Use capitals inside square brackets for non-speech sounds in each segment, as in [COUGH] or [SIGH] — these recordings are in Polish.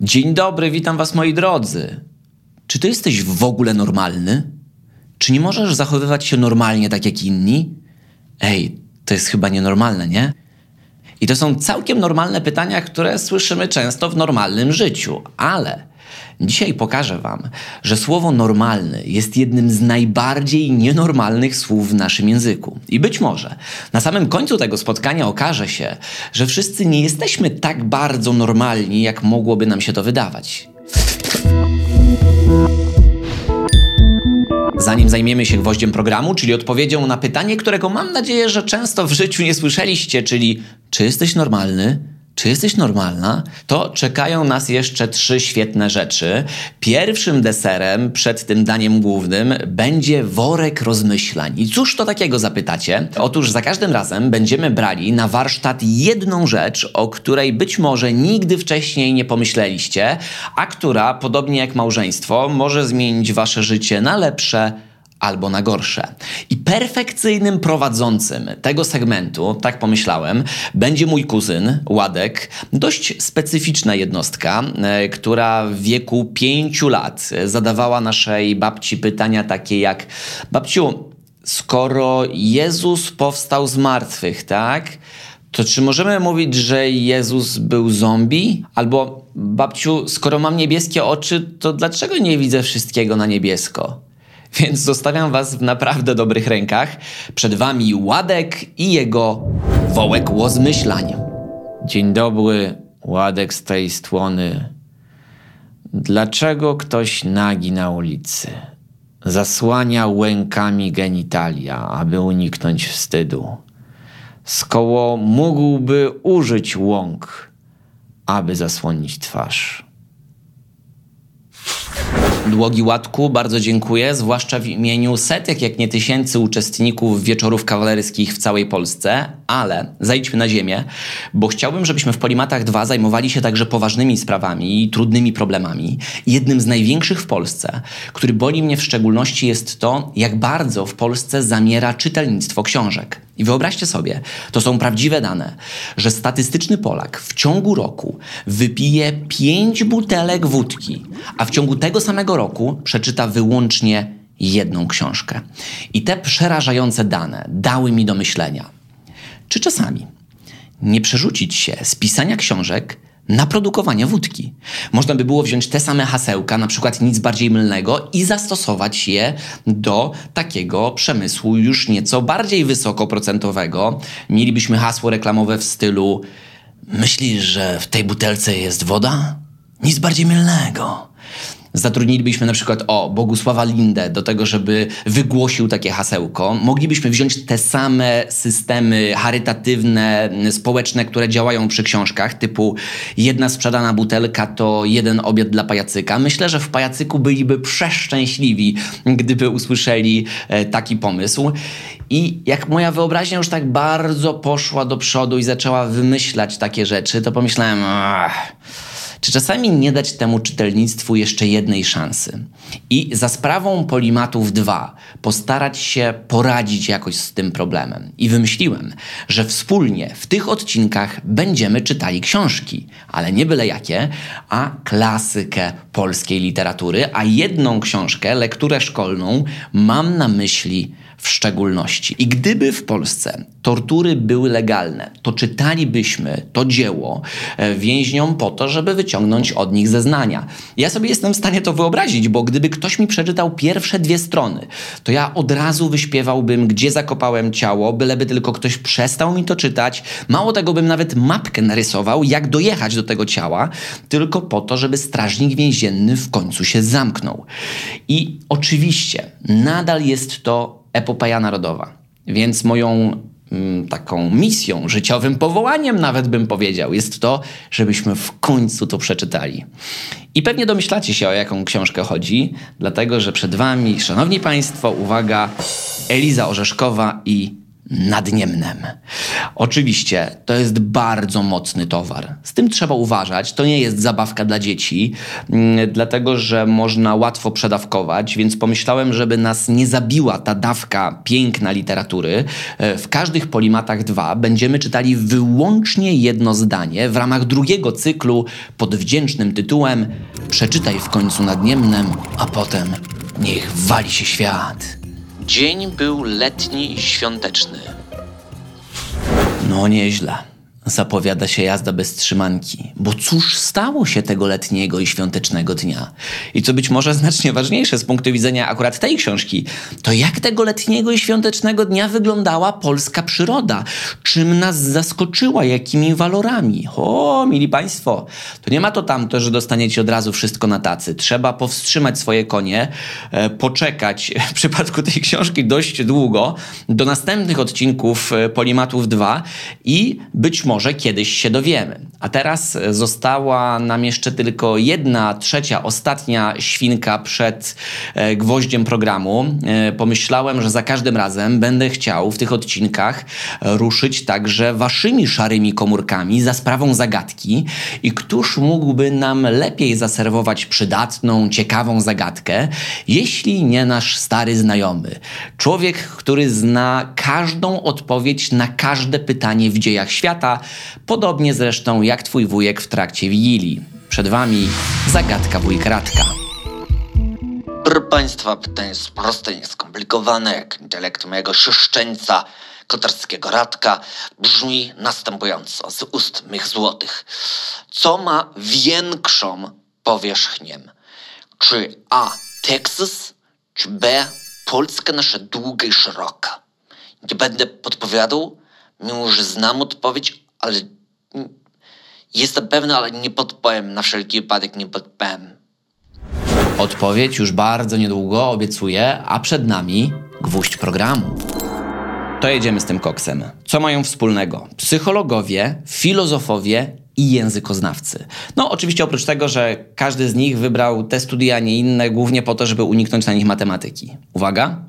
Dzień dobry, witam Was moi drodzy. Czy Ty jesteś w ogóle normalny? Czy nie możesz zachowywać się normalnie tak jak inni? Ej, to jest chyba nienormalne, nie? I to są całkiem normalne pytania, które słyszymy często w normalnym życiu, ale dzisiaj pokażę Wam, że słowo normalny jest jednym z najbardziej nienormalnych słów w naszym języku. I być może na samym końcu tego spotkania okaże się, że wszyscy nie jesteśmy tak bardzo normalni, jak mogłoby nam się to wydawać. Zanim zajmiemy się gwoździem programu, czyli odpowiedzią na pytanie, którego mam nadzieję, że często w życiu nie słyszeliście, czyli czy jesteś normalny? Czy jesteś normalna? To czekają nas jeszcze trzy świetne rzeczy. Pierwszym deserem przed tym daniem głównym będzie worek rozmyślań. I cóż to takiego zapytacie? Otóż za każdym razem będziemy brali na warsztat jedną rzecz, o której być może nigdy wcześniej nie pomyśleliście, a która, podobnie jak małżeństwo, może zmienić wasze życie na lepsze albo na gorsze. I perfekcyjnym prowadzącym tego segmentu, tak pomyślałem, będzie mój kuzyn, Ładek. Dość specyficzna jednostka, e, która w wieku pięciu lat zadawała naszej babci pytania takie jak Babciu, skoro Jezus powstał z martwych, tak? To czy możemy mówić, że Jezus był zombie? Albo babciu, skoro mam niebieskie oczy, to dlaczego nie widzę wszystkiego na niebiesko? [LAUGHS] Więc zostawiam Was w naprawdę dobrych rękach. Przed Wami Ładek i jego wołek łozmyślań. Dzień dobry, Ładek z tej strony. Dlaczego ktoś nagi na ulicy? Zasłania łękami genitalia, aby uniknąć wstydu. Skoło mógłby użyć łąk, aby zasłonić twarz. Dłogi Łatku, bardzo dziękuję, zwłaszcza w imieniu setek, jak nie tysięcy uczestników wieczorów kawalerskich w całej Polsce, ale zajdźmy na ziemię, bo chciałbym, żebyśmy w Polimatach 2 zajmowali się także poważnymi sprawami i trudnymi problemami. Jednym z największych w Polsce, który boli mnie w szczególności jest to, jak bardzo w Polsce zamiera czytelnictwo książek. I wyobraźcie sobie, to są prawdziwe dane, że statystyczny Polak w ciągu roku wypije 5 butelek wódki, a w ciągu tego samego roku przeczyta wyłącznie jedną książkę. I te przerażające dane dały mi do myślenia. Czy czasami nie przerzucić się z pisania książek na produkowanie wódki. Można by było wziąć te same hasełka, na przykład nic bardziej mylnego i zastosować je do takiego przemysłu już nieco bardziej wysokoprocentowego. Mielibyśmy hasło reklamowe w stylu Myślisz, że w tej butelce jest woda? Nic bardziej mylnego. Zatrudnilibyśmy na przykład o Bogusława Lindę do tego, żeby wygłosił takie hasełko. Moglibyśmy wziąć te same systemy charytatywne, społeczne, które działają przy książkach, typu jedna sprzedana butelka to jeden obiad dla pajacyka. Myślę, że w pajacyku byliby przeszczęśliwi, gdyby usłyszeli e, taki pomysł. I jak moja wyobraźnia już tak bardzo poszła do przodu i zaczęła wymyślać takie rzeczy, to pomyślałem, ach, czy czasami nie dać temu czytelnictwu jeszcze jednej szansy i za sprawą Polimatów 2 postarać się poradzić jakoś z tym problemem? I wymyśliłem, że wspólnie w tych odcinkach będziemy czytali książki, ale nie byle jakie, a klasykę polskiej literatury, a jedną książkę, lekturę szkolną, mam na myśli w szczególności. I gdyby w Polsce tortury były legalne, to czytalibyśmy to dzieło e, więźniom po to, żeby wyciągnąć od nich zeznania. Ja sobie jestem w stanie to wyobrazić, bo gdyby ktoś mi przeczytał pierwsze dwie strony, to ja od razu wyśpiewałbym, gdzie zakopałem ciało, byleby tylko ktoś przestał mi to czytać. Mało tego, bym nawet mapkę narysował, jak dojechać do tego ciała, tylko po to, żeby strażnik więzienny w końcu się zamknął. I oczywiście nadal jest to epopeja narodowa. Więc moją mm, taką misją, życiowym powołaniem nawet bym powiedział, jest to, żebyśmy w końcu to przeczytali. I pewnie domyślacie się, o jaką książkę chodzi, dlatego że przed Wami, Szanowni Państwo, uwaga, Eliza Orzeszkowa i nad Niemnem. Oczywiście to jest bardzo mocny towar. Z tym trzeba uważać. To nie jest zabawka dla dzieci, mm, dlatego że można łatwo przedawkować, więc pomyślałem, żeby nas nie zabiła ta dawka piękna literatury. E, w każdych Polimatach 2 będziemy czytali wyłącznie jedno zdanie w ramach drugiego cyklu pod wdzięcznym tytułem Przeczytaj w końcu nad Niemnem, a potem niech wali się świat. Dzień był letni i świąteczny. No nieźle. Zapowiada się jazda bez trzymanki, bo cóż stało się tego letniego i świątecznego dnia? I co być może znacznie ważniejsze z punktu widzenia akurat tej książki, to jak tego letniego i świątecznego dnia wyglądała polska przyroda? Czym nas zaskoczyła? Jakimi walorami? O, mili Państwo, to nie ma to tamto, że dostaniecie od razu wszystko na tacy. Trzeba powstrzymać swoje konie, e, poczekać [LAUGHS] w przypadku tej książki dość długo do następnych odcinków e, Polimatów 2 i być może może kiedyś się dowiemy. A teraz została nam jeszcze tylko jedna trzecia, ostatnia świnka przed e, gwoździem programu. E, pomyślałem, że za każdym razem będę chciał w tych odcinkach ruszyć także waszymi szarymi komórkami za sprawą zagadki. I któż mógłby nam lepiej zaserwować przydatną, ciekawą zagadkę, jeśli nie nasz stary znajomy? Człowiek, który zna każdą odpowiedź na każde pytanie w dziejach świata, Podobnie zresztą jak twój wujek w trakcie Wigilii. Przed wami zagadka wujka Radka. Proszę Państwa, pytanie jest proste, nieskomplikowane, jak intelekt mojego szyszczeńca kotarskiego Radka brzmi następująco z ust mych złotych. Co ma większą powierzchnię? Czy A. Teksas, czy B. Polska nasza długa i szeroka? Nie będę podpowiadał, mimo że znam odpowiedź, ale jestem pewny, ale nie podpowiem, na wszelki wypadek nie podpowiem. Odpowiedź już bardzo niedługo, obiecuję, a przed nami gwóźdź programu. To jedziemy z tym koksem. Co mają wspólnego? Psychologowie, filozofowie i językoznawcy. No, oczywiście oprócz tego, że każdy z nich wybrał te studia, a nie inne, głównie po to, żeby uniknąć na nich matematyki. Uwaga!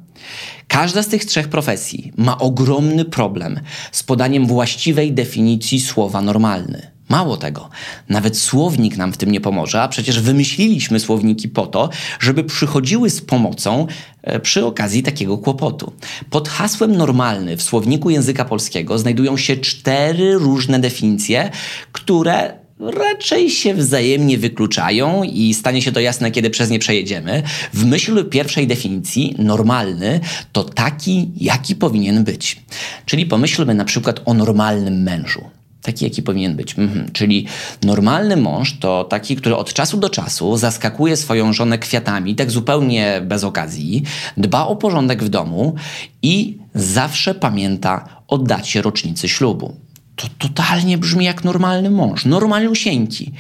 Każda z tych trzech profesji ma ogromny problem z podaniem właściwej definicji słowa normalny. Mało tego, nawet słownik nam w tym nie pomoże, a przecież wymyśliliśmy słowniki po to, żeby przychodziły z pomocą e, przy okazji takiego kłopotu. Pod hasłem normalny w słowniku języka polskiego znajdują się cztery różne definicje, które raczej się wzajemnie wykluczają i stanie się to jasne, kiedy przez nie przejedziemy. W myśl pierwszej definicji, normalny to taki, jaki powinien być. Czyli pomyślmy na przykład o normalnym mężu. Taki, jaki powinien być. Mhm. Czyli normalny mąż to taki, który od czasu do czasu zaskakuje swoją żonę kwiatami, tak zupełnie bez okazji, dba o porządek w domu i zawsze pamięta o dacie rocznicy ślubu to totalnie brzmi jak normalny mąż, normalniusieńki.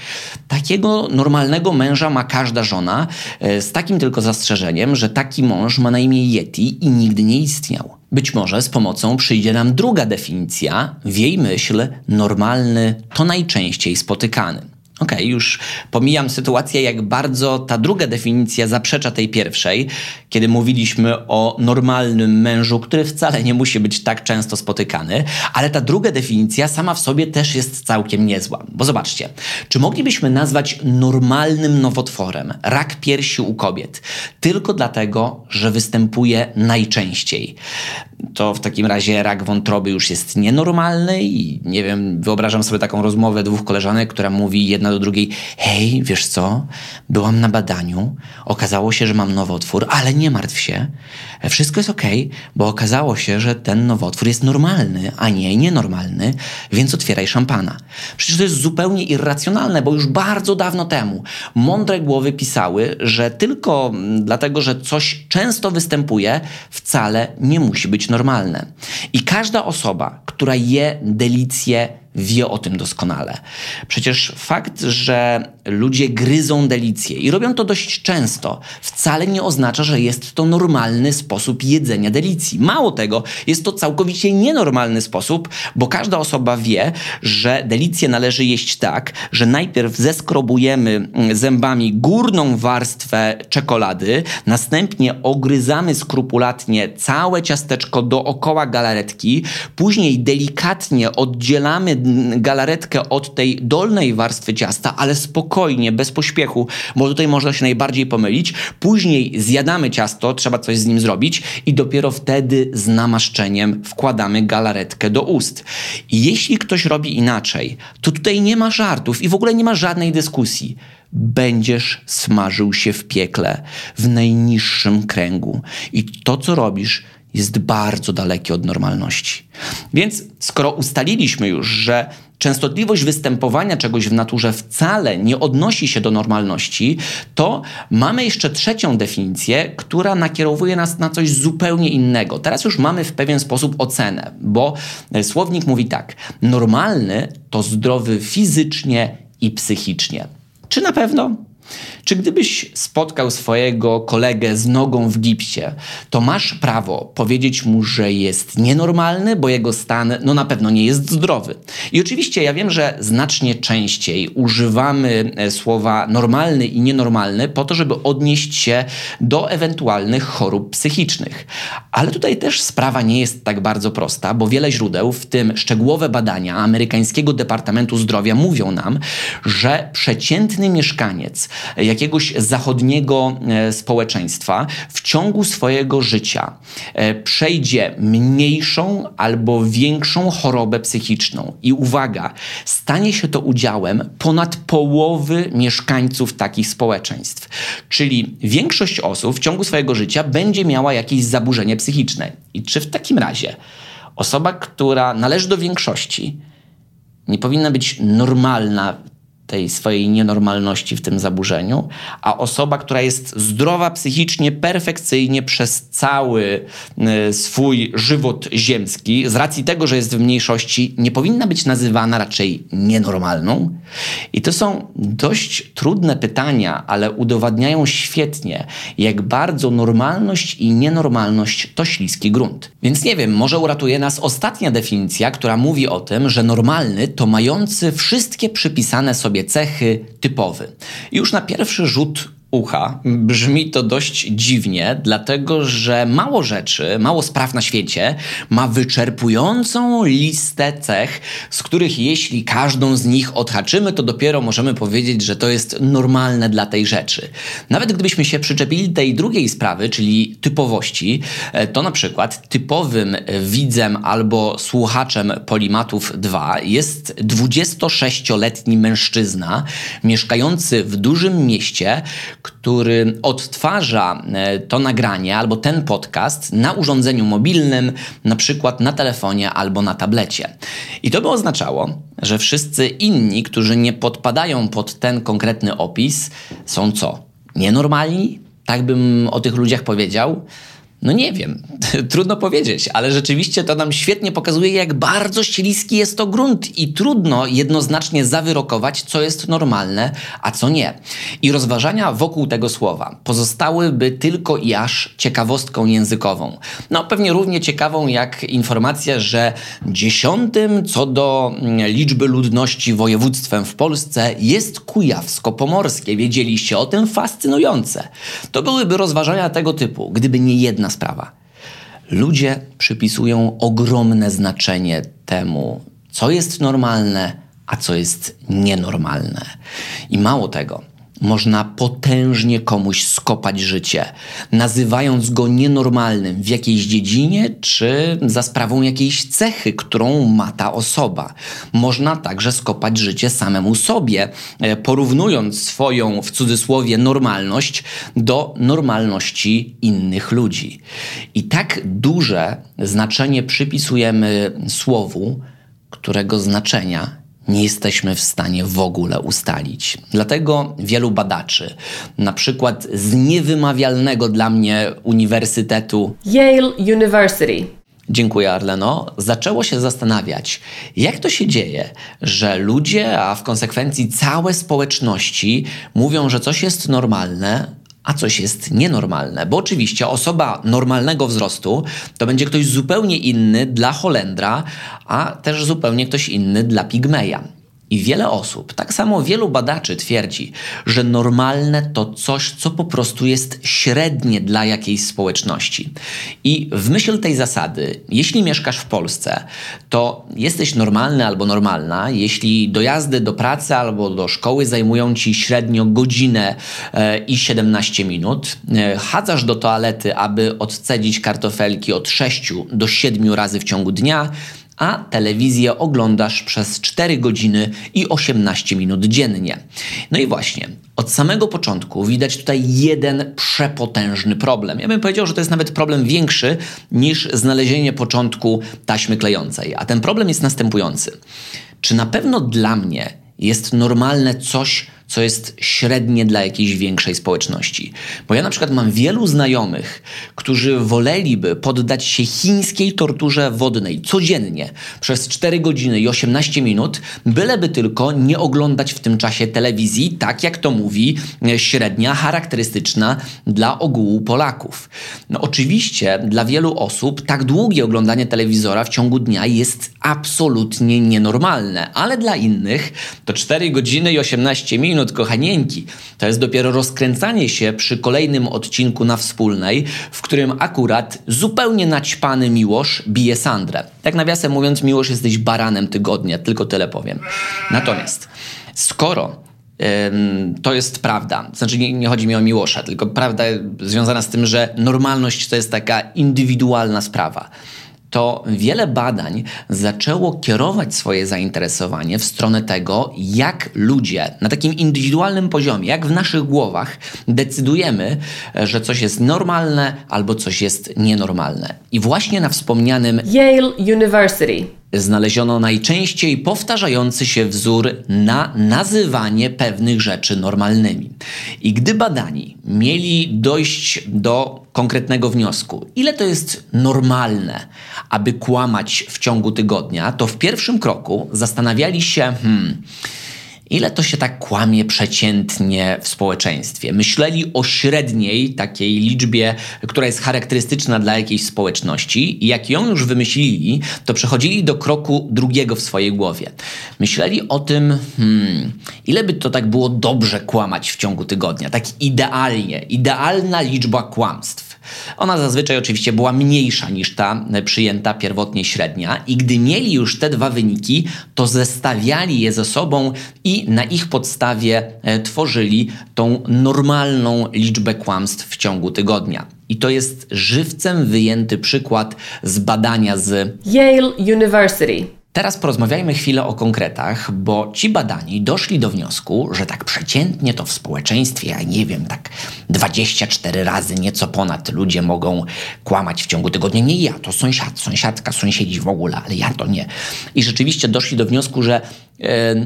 Takiego normalnego męża ma każda żona, e, z takim tylko zastrzeżeniem, że taki mąż ma na imię Yeti i nigdy nie istniał. Być może z pomocą przyjdzie nam druga definicja, w jej myśl normalny to najczęściej spotykany. Okej, okay, już pomijam sytuację, jak bardzo ta druga definicja zaprzecza tej pierwszej, kiedy mówiliśmy o normalnym mężu, który wcale nie musi być tak często spotykany, ale ta druga definicja sama w sobie też jest całkiem niezła. Bo zobaczcie, czy moglibyśmy nazwać normalnym nowotworem rak piersi u kobiet tylko dlatego, że występuje najczęściej? to w takim razie rak wątroby już jest nienormalny i nie wiem, wyobrażam sobie taką rozmowę dwóch koleżanek, która mówi jedna do drugiej: Hej, wiesz co? Byłam na badaniu, okazało się, że mam nowotwór, ale nie martw się, wszystko jest ok, bo okazało się, że ten nowotwór jest normalny, a nie nienormalny, więc otwieraj szampana. Przecież to jest zupełnie irracjonalne, bo już bardzo dawno temu mądre głowy pisały, że tylko dlatego, że coś często występuje, wcale nie musi być normalne. I każda osoba, która je delicję, wie o tym doskonale. Przecież fakt, że ludzie gryzą delicję i robią to dość często, wcale nie oznacza, że jest to normalny sposób jedzenia delicji. Mało tego, jest to całkowicie nienormalny sposób, bo każda osoba wie, że delicję należy jeść tak, że najpierw zeskrobujemy mm, zębami górną warstwę czekolady, następnie ogryzamy skrupulatnie całe ciasteczko dookoła galaretki, później delikatnie oddzielamy galaretkę od tej dolnej warstwy ciasta, ale spokojnie, bez pośpiechu, bo tutaj można się najbardziej pomylić. Później zjadamy ciasto, trzeba coś z nim zrobić i dopiero wtedy z namaszczeniem wkładamy galaretkę do ust. Jeśli ktoś robi inaczej, to tutaj nie ma żartów i w ogóle nie ma żadnej dyskusji będziesz smażył się w piekle, w najniższym kręgu. I to, co robisz, jest bardzo dalekie od normalności. Więc skoro ustaliliśmy już, że częstotliwość występowania czegoś w naturze wcale nie odnosi się do normalności, to mamy jeszcze trzecią definicję, która nakierowuje nas na coś zupełnie innego. Teraz już mamy w pewien sposób ocenę, bo słownik mówi tak: normalny to zdrowy fizycznie i psychicznie. Czy na pewno? Czy gdybyś spotkał swojego kolegę z nogą w gipsie, to masz prawo powiedzieć mu, że jest nienormalny, bo jego stan no na pewno nie jest zdrowy. I oczywiście ja wiem, że znacznie częściej używamy e, słowa normalny i nienormalny po to, żeby odnieść się do ewentualnych chorób psychicznych. Ale tutaj też sprawa nie jest tak bardzo prosta, bo wiele źródeł, w tym szczegółowe badania amerykańskiego Departamentu Zdrowia mówią nam, że przeciętny mieszkaniec, jakiegoś zachodniego e, społeczeństwa w ciągu swojego życia e, przejdzie mniejszą albo większą chorobę psychiczną. I uwaga, stanie się to udziałem ponad połowy mieszkańców takich społeczeństw. Czyli większość osób w ciągu swojego życia będzie miała jakieś zaburzenie psychiczne. I czy w takim razie osoba, która należy do większości, nie powinna być normalna tej swojej nienormalności w tym zaburzeniu, a osoba, która jest zdrowa psychicznie, perfekcyjnie przez cały y, swój żywot ziemski, z racji tego, że jest w mniejszości, nie powinna być nazywana raczej nienormalną? I to są dość trudne pytania, ale udowadniają świetnie, jak bardzo normalność i nienormalność to śliski grunt. Więc nie wiem, może uratuje nas ostatnia definicja, która mówi o tym, że normalny to mający wszystkie przypisane sobie sobie cechy typowy. Już na pierwszy rzut ucha. Brzmi to dość dziwnie, dlatego że mało rzeczy, mało spraw na świecie ma wyczerpującą listę cech, z których jeśli każdą z nich odhaczymy, to dopiero możemy powiedzieć, że to jest normalne dla tej rzeczy. Nawet gdybyśmy się przyczepili tej drugiej sprawy, czyli typowości, e, to na przykład typowym widzem albo słuchaczem Polimatów 2 jest 26-letni mężczyzna mieszkający w dużym mieście, który odtwarza e, to nagranie albo ten podcast na urządzeniu mobilnym, na przykład na telefonie albo na tablecie. I to by oznaczało, że wszyscy inni, którzy nie podpadają pod ten konkretny opis, są co? Nienormalni? Tak bym o tych ludziach powiedział. No nie wiem, [LAUGHS] trudno powiedzieć, ale rzeczywiście to nam świetnie pokazuje, jak bardzo śliski jest to grunt i trudno jednoznacznie zawyrokować, co jest normalne, a co nie. I rozważania wokół tego słowa pozostałyby tylko i aż ciekawostką językową. No pewnie równie ciekawą jak informacja, że dziesiątym co do mm, liczby ludności województwem w Polsce jest Kujawsko-Pomorskie. Wiedzieliście o tym? Fascynujące. To byłyby rozważania tego typu, gdyby nie jedna sprawa. Ludzie przypisują ogromne znaczenie temu, co jest normalne, a co jest nienormalne. I mało tego, można potężnie komuś skopać życie, nazywając go nienormalnym w jakiejś dziedzinie czy za sprawą jakiejś cechy, którą ma ta osoba. Można także skopać życie samemu sobie, e, porównując swoją w cudzysłowie normalność do normalności innych ludzi. I tak duże znaczenie przypisujemy słowu, którego znaczenia nie jesteśmy w stanie w ogóle ustalić. Dlatego wielu badaczy, na przykład z niewymawialnego dla mnie uniwersytetu Yale University, Dziękuję, Arleno. Zaczęło się zastanawiać, jak to się dzieje, że ludzie, a w konsekwencji całe społeczności mówią, że coś jest normalne, a coś jest nienormalne. Bo oczywiście osoba normalnego wzrostu to będzie ktoś zupełnie inny dla Holendra, a też zupełnie ktoś inny dla Pigmeja. I wiele osób, tak samo wielu badaczy twierdzi, że normalne to coś, co po prostu jest średnie dla jakiejś społeczności. I w myśl tej zasady, jeśli mieszkasz w Polsce, to jesteś normalny albo normalna, jeśli dojazdy do pracy albo do szkoły zajmują ci średnio godzinę e, i 17 minut, e, chadzasz do toalety, aby odcedzić kartofelki od 6 do 7 razy w ciągu dnia, a telewizję oglądasz przez 4 godziny i 18 minut dziennie. No i właśnie, od samego początku widać tutaj jeden przepotężny problem. Ja bym powiedział, że to jest nawet problem większy niż znalezienie początku taśmy klejącej. A ten problem jest następujący. Czy na pewno dla mnie jest normalne coś, co jest średnie dla jakiejś większej społeczności. Bo ja na przykład mam wielu znajomych, którzy woleliby poddać się chińskiej torturze wodnej codziennie przez 4 godziny i 18 minut, byleby tylko nie oglądać w tym czasie telewizji, tak jak to mówi średnia charakterystyczna dla ogółu Polaków. No oczywiście dla wielu osób tak długie oglądanie telewizora w ciągu dnia jest absolutnie nienormalne, ale dla innych to 4 godziny i 18 minut kochanieńki. To jest dopiero rozkręcanie się przy kolejnym odcinku na wspólnej, w którym akurat zupełnie naćpany Miłosz bije Sandrę. Tak nawiasem mówiąc, Miłosz jesteś baranem tygodnia, tylko tyle powiem. Natomiast skoro to jest prawda. Znaczy, nie, nie, chodzi mi o Miłosza, tylko prawda związana z tym, że normalność to jest taka indywidualna sprawa to wiele badań zaczęło kierować swoje zainteresowanie w stronę tego, jak ludzie na takim indywidualnym poziomie, jak w naszych głowach decydujemy, że coś jest normalne albo coś jest nienormalne. I właśnie na wspomnianym Yale University znaleziono najczęściej powtarzający się wzór na nazywanie pewnych rzeczy normalnymi. I gdy badani mieli dojść do konkretnego wniosku, ile to jest normalne, aby kłamać w ciągu tygodnia, to w pierwszym kroku zastanawiali się, hmm, Ile to się tak kłamie przeciętnie w społeczeństwie? Myśleli o średniej takiej liczbie, która jest charakterystyczna dla jakiejś społeczności i jak ją już wymyślili, to przechodzili do kroku drugiego w swojej głowie. Myśleli o tym, hmm, ile by to tak było dobrze kłamać w ciągu tygodnia, tak idealnie, idealna liczba kłamstw. Ona zazwyczaj oczywiście była mniejsza niż ta przyjęta pierwotnie średnia i gdy mieli już te dwa wyniki, to zestawiali je ze sobą i na ich podstawie e, tworzyli tą normalną liczbę kłamstw w ciągu tygodnia. I to jest żywcem wyjęty przykład z badania z Yale University. Teraz porozmawiajmy chwilę o konkretach, bo ci badani doszli do wniosku, że tak przeciętnie to w społeczeństwie, ja nie wiem, tak 24 razy, nieco ponad ludzie mogą kłamać w ciągu tygodnia. Nie ja, to sąsiad, sąsiadka, sąsiedzi w ogóle, ale ja to nie. I rzeczywiście doszli do wniosku, że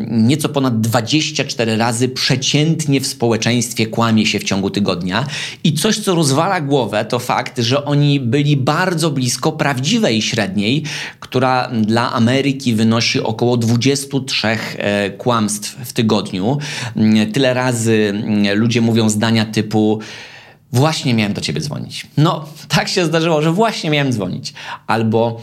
nieco ponad 24 razy przeciętnie w społeczeństwie kłamie się w ciągu tygodnia. I coś, co rozwala głowę, to fakt, że oni byli bardzo blisko prawdziwej średniej, która dla Ameryki wynosi około 23 e, kłamstw w tygodniu. Mm, tyle razy mm, ludzie mówią zdania typu. Właśnie miałem do ciebie dzwonić. No, tak się zdarzyło, że właśnie miałem dzwonić. Albo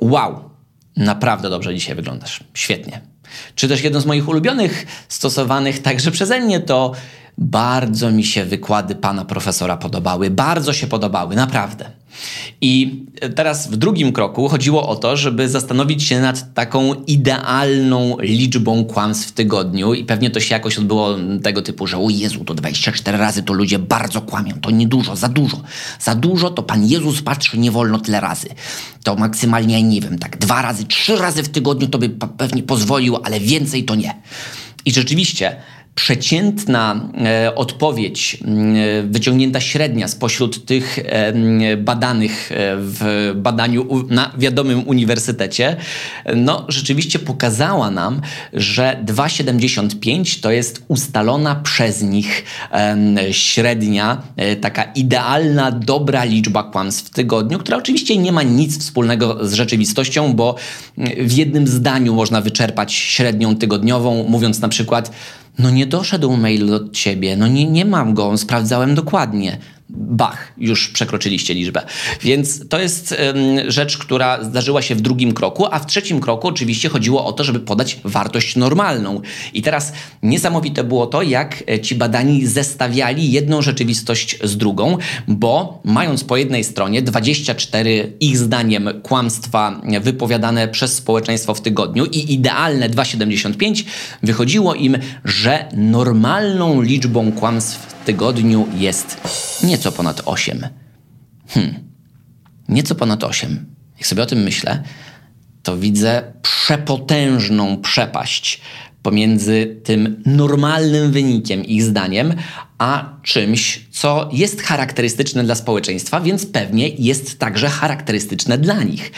wow, naprawdę dobrze dzisiaj wyglądasz. Świetnie. Czy też jedno z moich ulubionych, stosowanych także przeze mnie, to bardzo mi się wykłady pana profesora podobały, bardzo się podobały, naprawdę. I teraz w drugim kroku chodziło o to, żeby zastanowić się nad taką idealną liczbą kłamstw w tygodniu i pewnie to się jakoś odbyło tego typu, że o Jezu, to 24 razy to ludzie bardzo kłamią, to niedużo, za dużo. Za dużo to Pan Jezus patrzy, nie wolno tyle razy. To maksymalnie, nie wiem, tak dwa razy, trzy razy w tygodniu to by pewnie pozwolił, ale więcej to nie. I rzeczywiście przeciętna e, odpowiedź e, wyciągnięta średnia spośród tych e, badanych w badaniu na wiadomym uniwersytecie, no rzeczywiście pokazała nam, że 2,75 to jest ustalona przez nich średnia, taka idealna, dobra liczba kłamstw w tygodniu, która oczywiście nie ma nic wspólnego z rzeczywistością, bo w jednym zdaniu można wyczerpać średnią tygodniową, mówiąc na przykład no nie doszedł mail do ciebie, no nie, nie mam go, sprawdzałem dokładnie bach, już przekroczyliście liczbę. Więc to jest um, rzecz, która zdarzyła się w drugim kroku, a w trzecim kroku oczywiście chodziło o to, żeby podać wartość normalną. I teraz niesamowite było to, jak e, ci badani zestawiali jedną rzeczywistość z drugą, bo mając po jednej stronie 24 ich zdaniem kłamstwa wypowiadane przez społeczeństwo w tygodniu i idealne 2,75, wychodziło im, że normalną liczbą kłamstw tygodniu jest nieco ponad 8. Hmm, nieco ponad 8. Jak sobie o tym myślę, to widzę przepotężną przepaść pomiędzy tym normalnym wynikiem, ich zdaniem, a czymś, co jest charakterystyczne dla społeczeństwa, więc pewnie jest także charakterystyczne dla nich.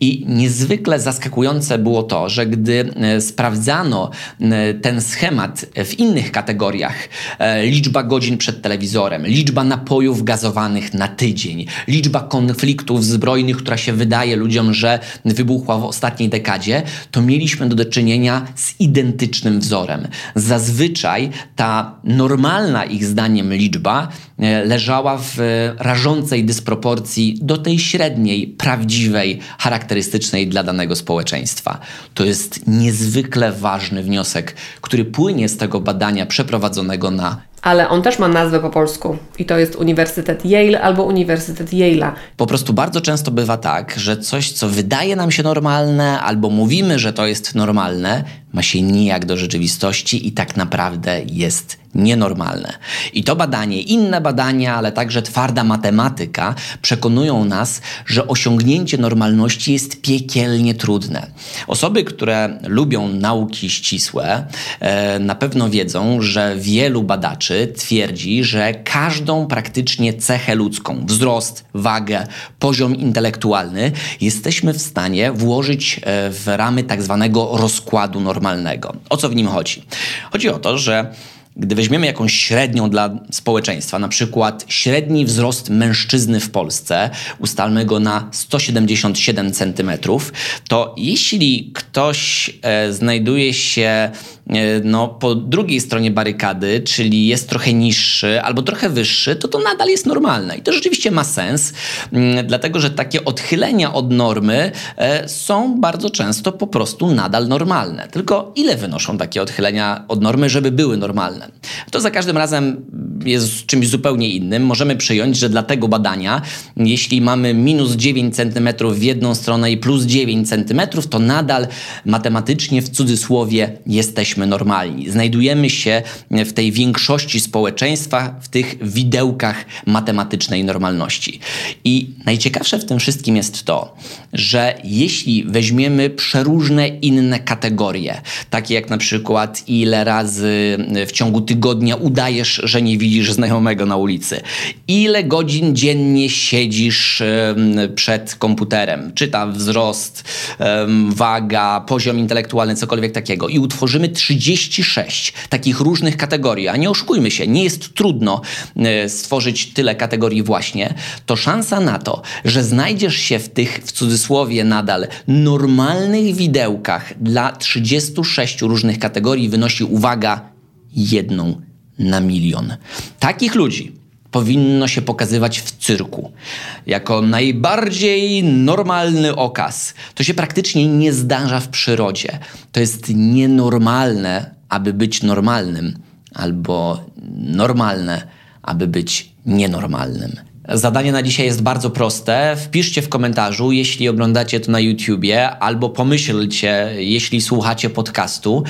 I niezwykle zaskakujące było to, że gdy e, sprawdzano e, ten schemat w innych kategoriach, e, liczba godzin przed telewizorem, liczba napojów gazowanych na tydzień, liczba konfliktów zbrojnych, która się wydaje ludziom, że wybuchła w ostatniej dekadzie, to mieliśmy do czynienia z identycznym wzorem. Zazwyczaj ta normalna ich zdaniem liczba e, leżała w rażącej dysproporcji do tej średniej, prawdziwej, charakterystycznej dla danego społeczeństwa. To jest niezwykle ważny wniosek, który płynie z tego badania przeprowadzonego na ale on też ma nazwę po polsku i to jest Uniwersytet Yale albo Uniwersytet Yale'a. Po prostu bardzo często bywa tak, że coś, co wydaje nam się normalne, albo mówimy, że to jest normalne, ma się nijak do rzeczywistości i tak naprawdę jest nienormalne. I to badanie, inne badania, ale także twarda matematyka przekonują nas, że osiągnięcie normalności jest piekielnie trudne. Osoby, które lubią nauki ścisłe, e, na pewno wiedzą, że wielu badaczy twierdzi, że każdą praktycznie cechę ludzką, wzrost, wagę, poziom intelektualny, jesteśmy w stanie włożyć e, w ramy tak zwanego rozkładu normalnego. O co w nim chodzi? Chodzi o to, że gdy weźmiemy jakąś średnią dla społeczeństwa, na przykład średni wzrost mężczyzny w Polsce, ustalmy go na 177 cm, to jeśli ktoś e, znajduje się e, no, po drugiej stronie barykady, czyli jest trochę niższy albo trochę wyższy, to to nadal jest normalne. I to rzeczywiście ma sens, m, mm, dlatego że takie odchylenia od normy e, są bardzo często po prostu nadal normalne. Tylko ile wynoszą takie odchylenia od normy, żeby były normalne? To za każdym razem jest czymś zupełnie innym. Możemy przyjąć, że dla tego badania, jeśli mamy minus 9 cm w jedną stronę i plus 9 cm, to nadal matematycznie w cudzysłowie jesteśmy normalni. Znajdujemy się w tej większości społeczeństwa, w tych widełkach matematycznej normalności. I najciekawsze w tym wszystkim jest to, że jeśli weźmiemy przeróżne inne kategorie, takie jak na przykład ile razy w ciągu tygodnia udajesz, że nie widzisz znajomego na ulicy? Ile godzin dziennie siedzisz przed komputerem? Czy tam wzrost, waga, poziom intelektualny, cokolwiek takiego. I utworzymy 36 takich różnych kategorii. A nie oszukujmy się, nie jest trudno e, stworzyć tyle kategorii właśnie. To szansa na to, że znajdziesz się w tych, w cudzysłowie nadal, normalnych widełkach dla 36 różnych kategorii wynosi, uwaga, jedną na milion. Takich ludzi powinno się pokazywać w cyrku jako najbardziej normalny okaz. To się praktycznie nie zdarza w przyrodzie. To jest nienormalne, aby być normalnym, albo normalne, aby być nienormalnym. Zadanie na dzisiaj jest bardzo proste. Wpiszcie w komentarzu, jeśli oglądacie to na YouTubie, albo pomyślcie, jeśli słuchacie podcastu,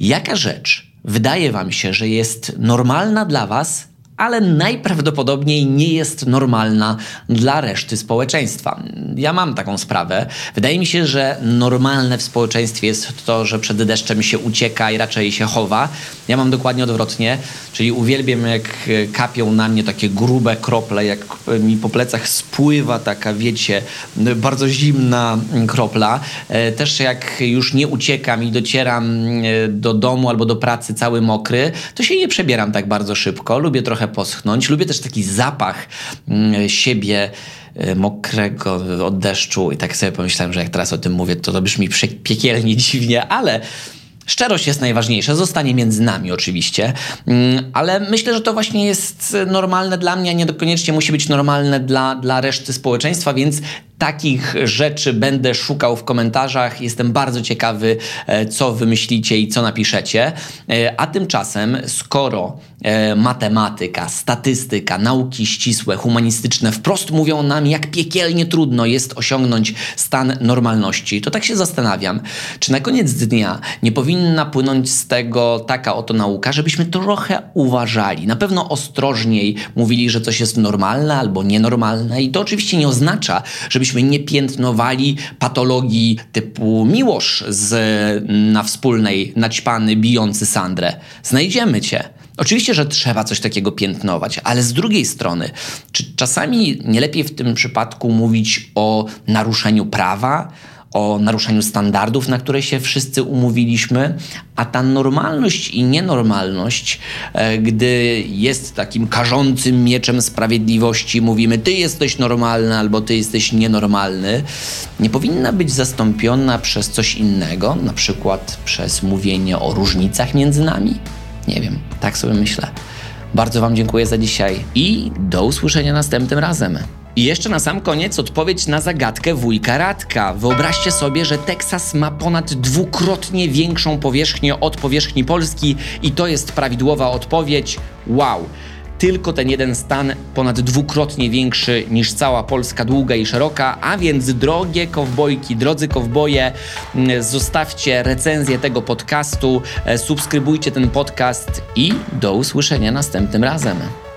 jaka rzecz wydaje Wam się, że jest normalna dla Was, ale najprawdopodobniej nie jest normalna dla reszty społeczeństwa. Ja mam taką sprawę. Wydaje mi się, że normalne w społeczeństwie jest to, że przed deszczem się ucieka i raczej się chowa. Ja mam dokładnie odwrotnie, czyli uwielbiam jak kapią na mnie takie grube krople, jak mi po plecach spływa taka, wiecie, bardzo zimna kropla. E, też jak już nie uciekam i docieram e, do domu albo do pracy cały mokry, to się nie przebieram tak bardzo szybko. Lubię trochę poschnąć. Lubię też taki zapach mm, siebie e, mokrego od deszczu. I tak sobie pomyślałem, że jak teraz o tym mówię, to to brzmi piekielnie [LAUGHS] dziwnie, ale Szczerość jest najważniejsza, zostanie między nami oczywiście, mm, ale myślę, że to właśnie jest normalne dla mnie, a nie koniecznie musi być normalne dla, dla reszty społeczeństwa, więc Takich rzeczy będę szukał w komentarzach. Jestem bardzo ciekawy, e, co wymyślicie i co napiszecie. E, a tymczasem, skoro e, matematyka, statystyka, nauki ścisłe, humanistyczne wprost mówią nam, jak piekielnie trudno jest osiągnąć stan normalności, to tak się zastanawiam, czy na koniec dnia nie powinna płynąć z tego taka oto nauka, żebyśmy trochę uważali. Na pewno ostrożniej mówili, że coś jest normalne albo nienormalne, i to oczywiście nie oznacza, żebyśmy żebyśmy nie piętnowali patologii typu Miłosz z, na wspólnej naćpany, bijący Sandrę. Znajdziemy cię. Oczywiście, że trzeba coś takiego piętnować, ale z drugiej strony, czy czasami nie lepiej w tym przypadku mówić o naruszeniu prawa, o naruszeniu standardów, na które się wszyscy umówiliśmy, a ta normalność i nienormalność, e, gdy jest takim karzącym mieczem sprawiedliwości, mówimy ty jesteś normalny albo ty jesteś nienormalny, nie powinna być zastąpiona przez coś innego, na przykład przez mówienie o różnicach między nami? Nie wiem, tak sobie myślę. Bardzo Wam dziękuję za dzisiaj i do usłyszenia następnym razem. I jeszcze na sam koniec odpowiedź na zagadkę wujka Radka. Wyobraźcie sobie, że Teksas ma ponad dwukrotnie większą powierzchnię od powierzchni Polski i to jest prawidłowa odpowiedź. Wow! tylko ten jeden stan ponad dwukrotnie większy niż cała Polska długa i szeroka, a więc drogie kowbojki, drodzy kowboje, mm, zostawcie recenzję tego podcastu, e, subskrybujcie ten podcast i do usłyszenia następnym razem.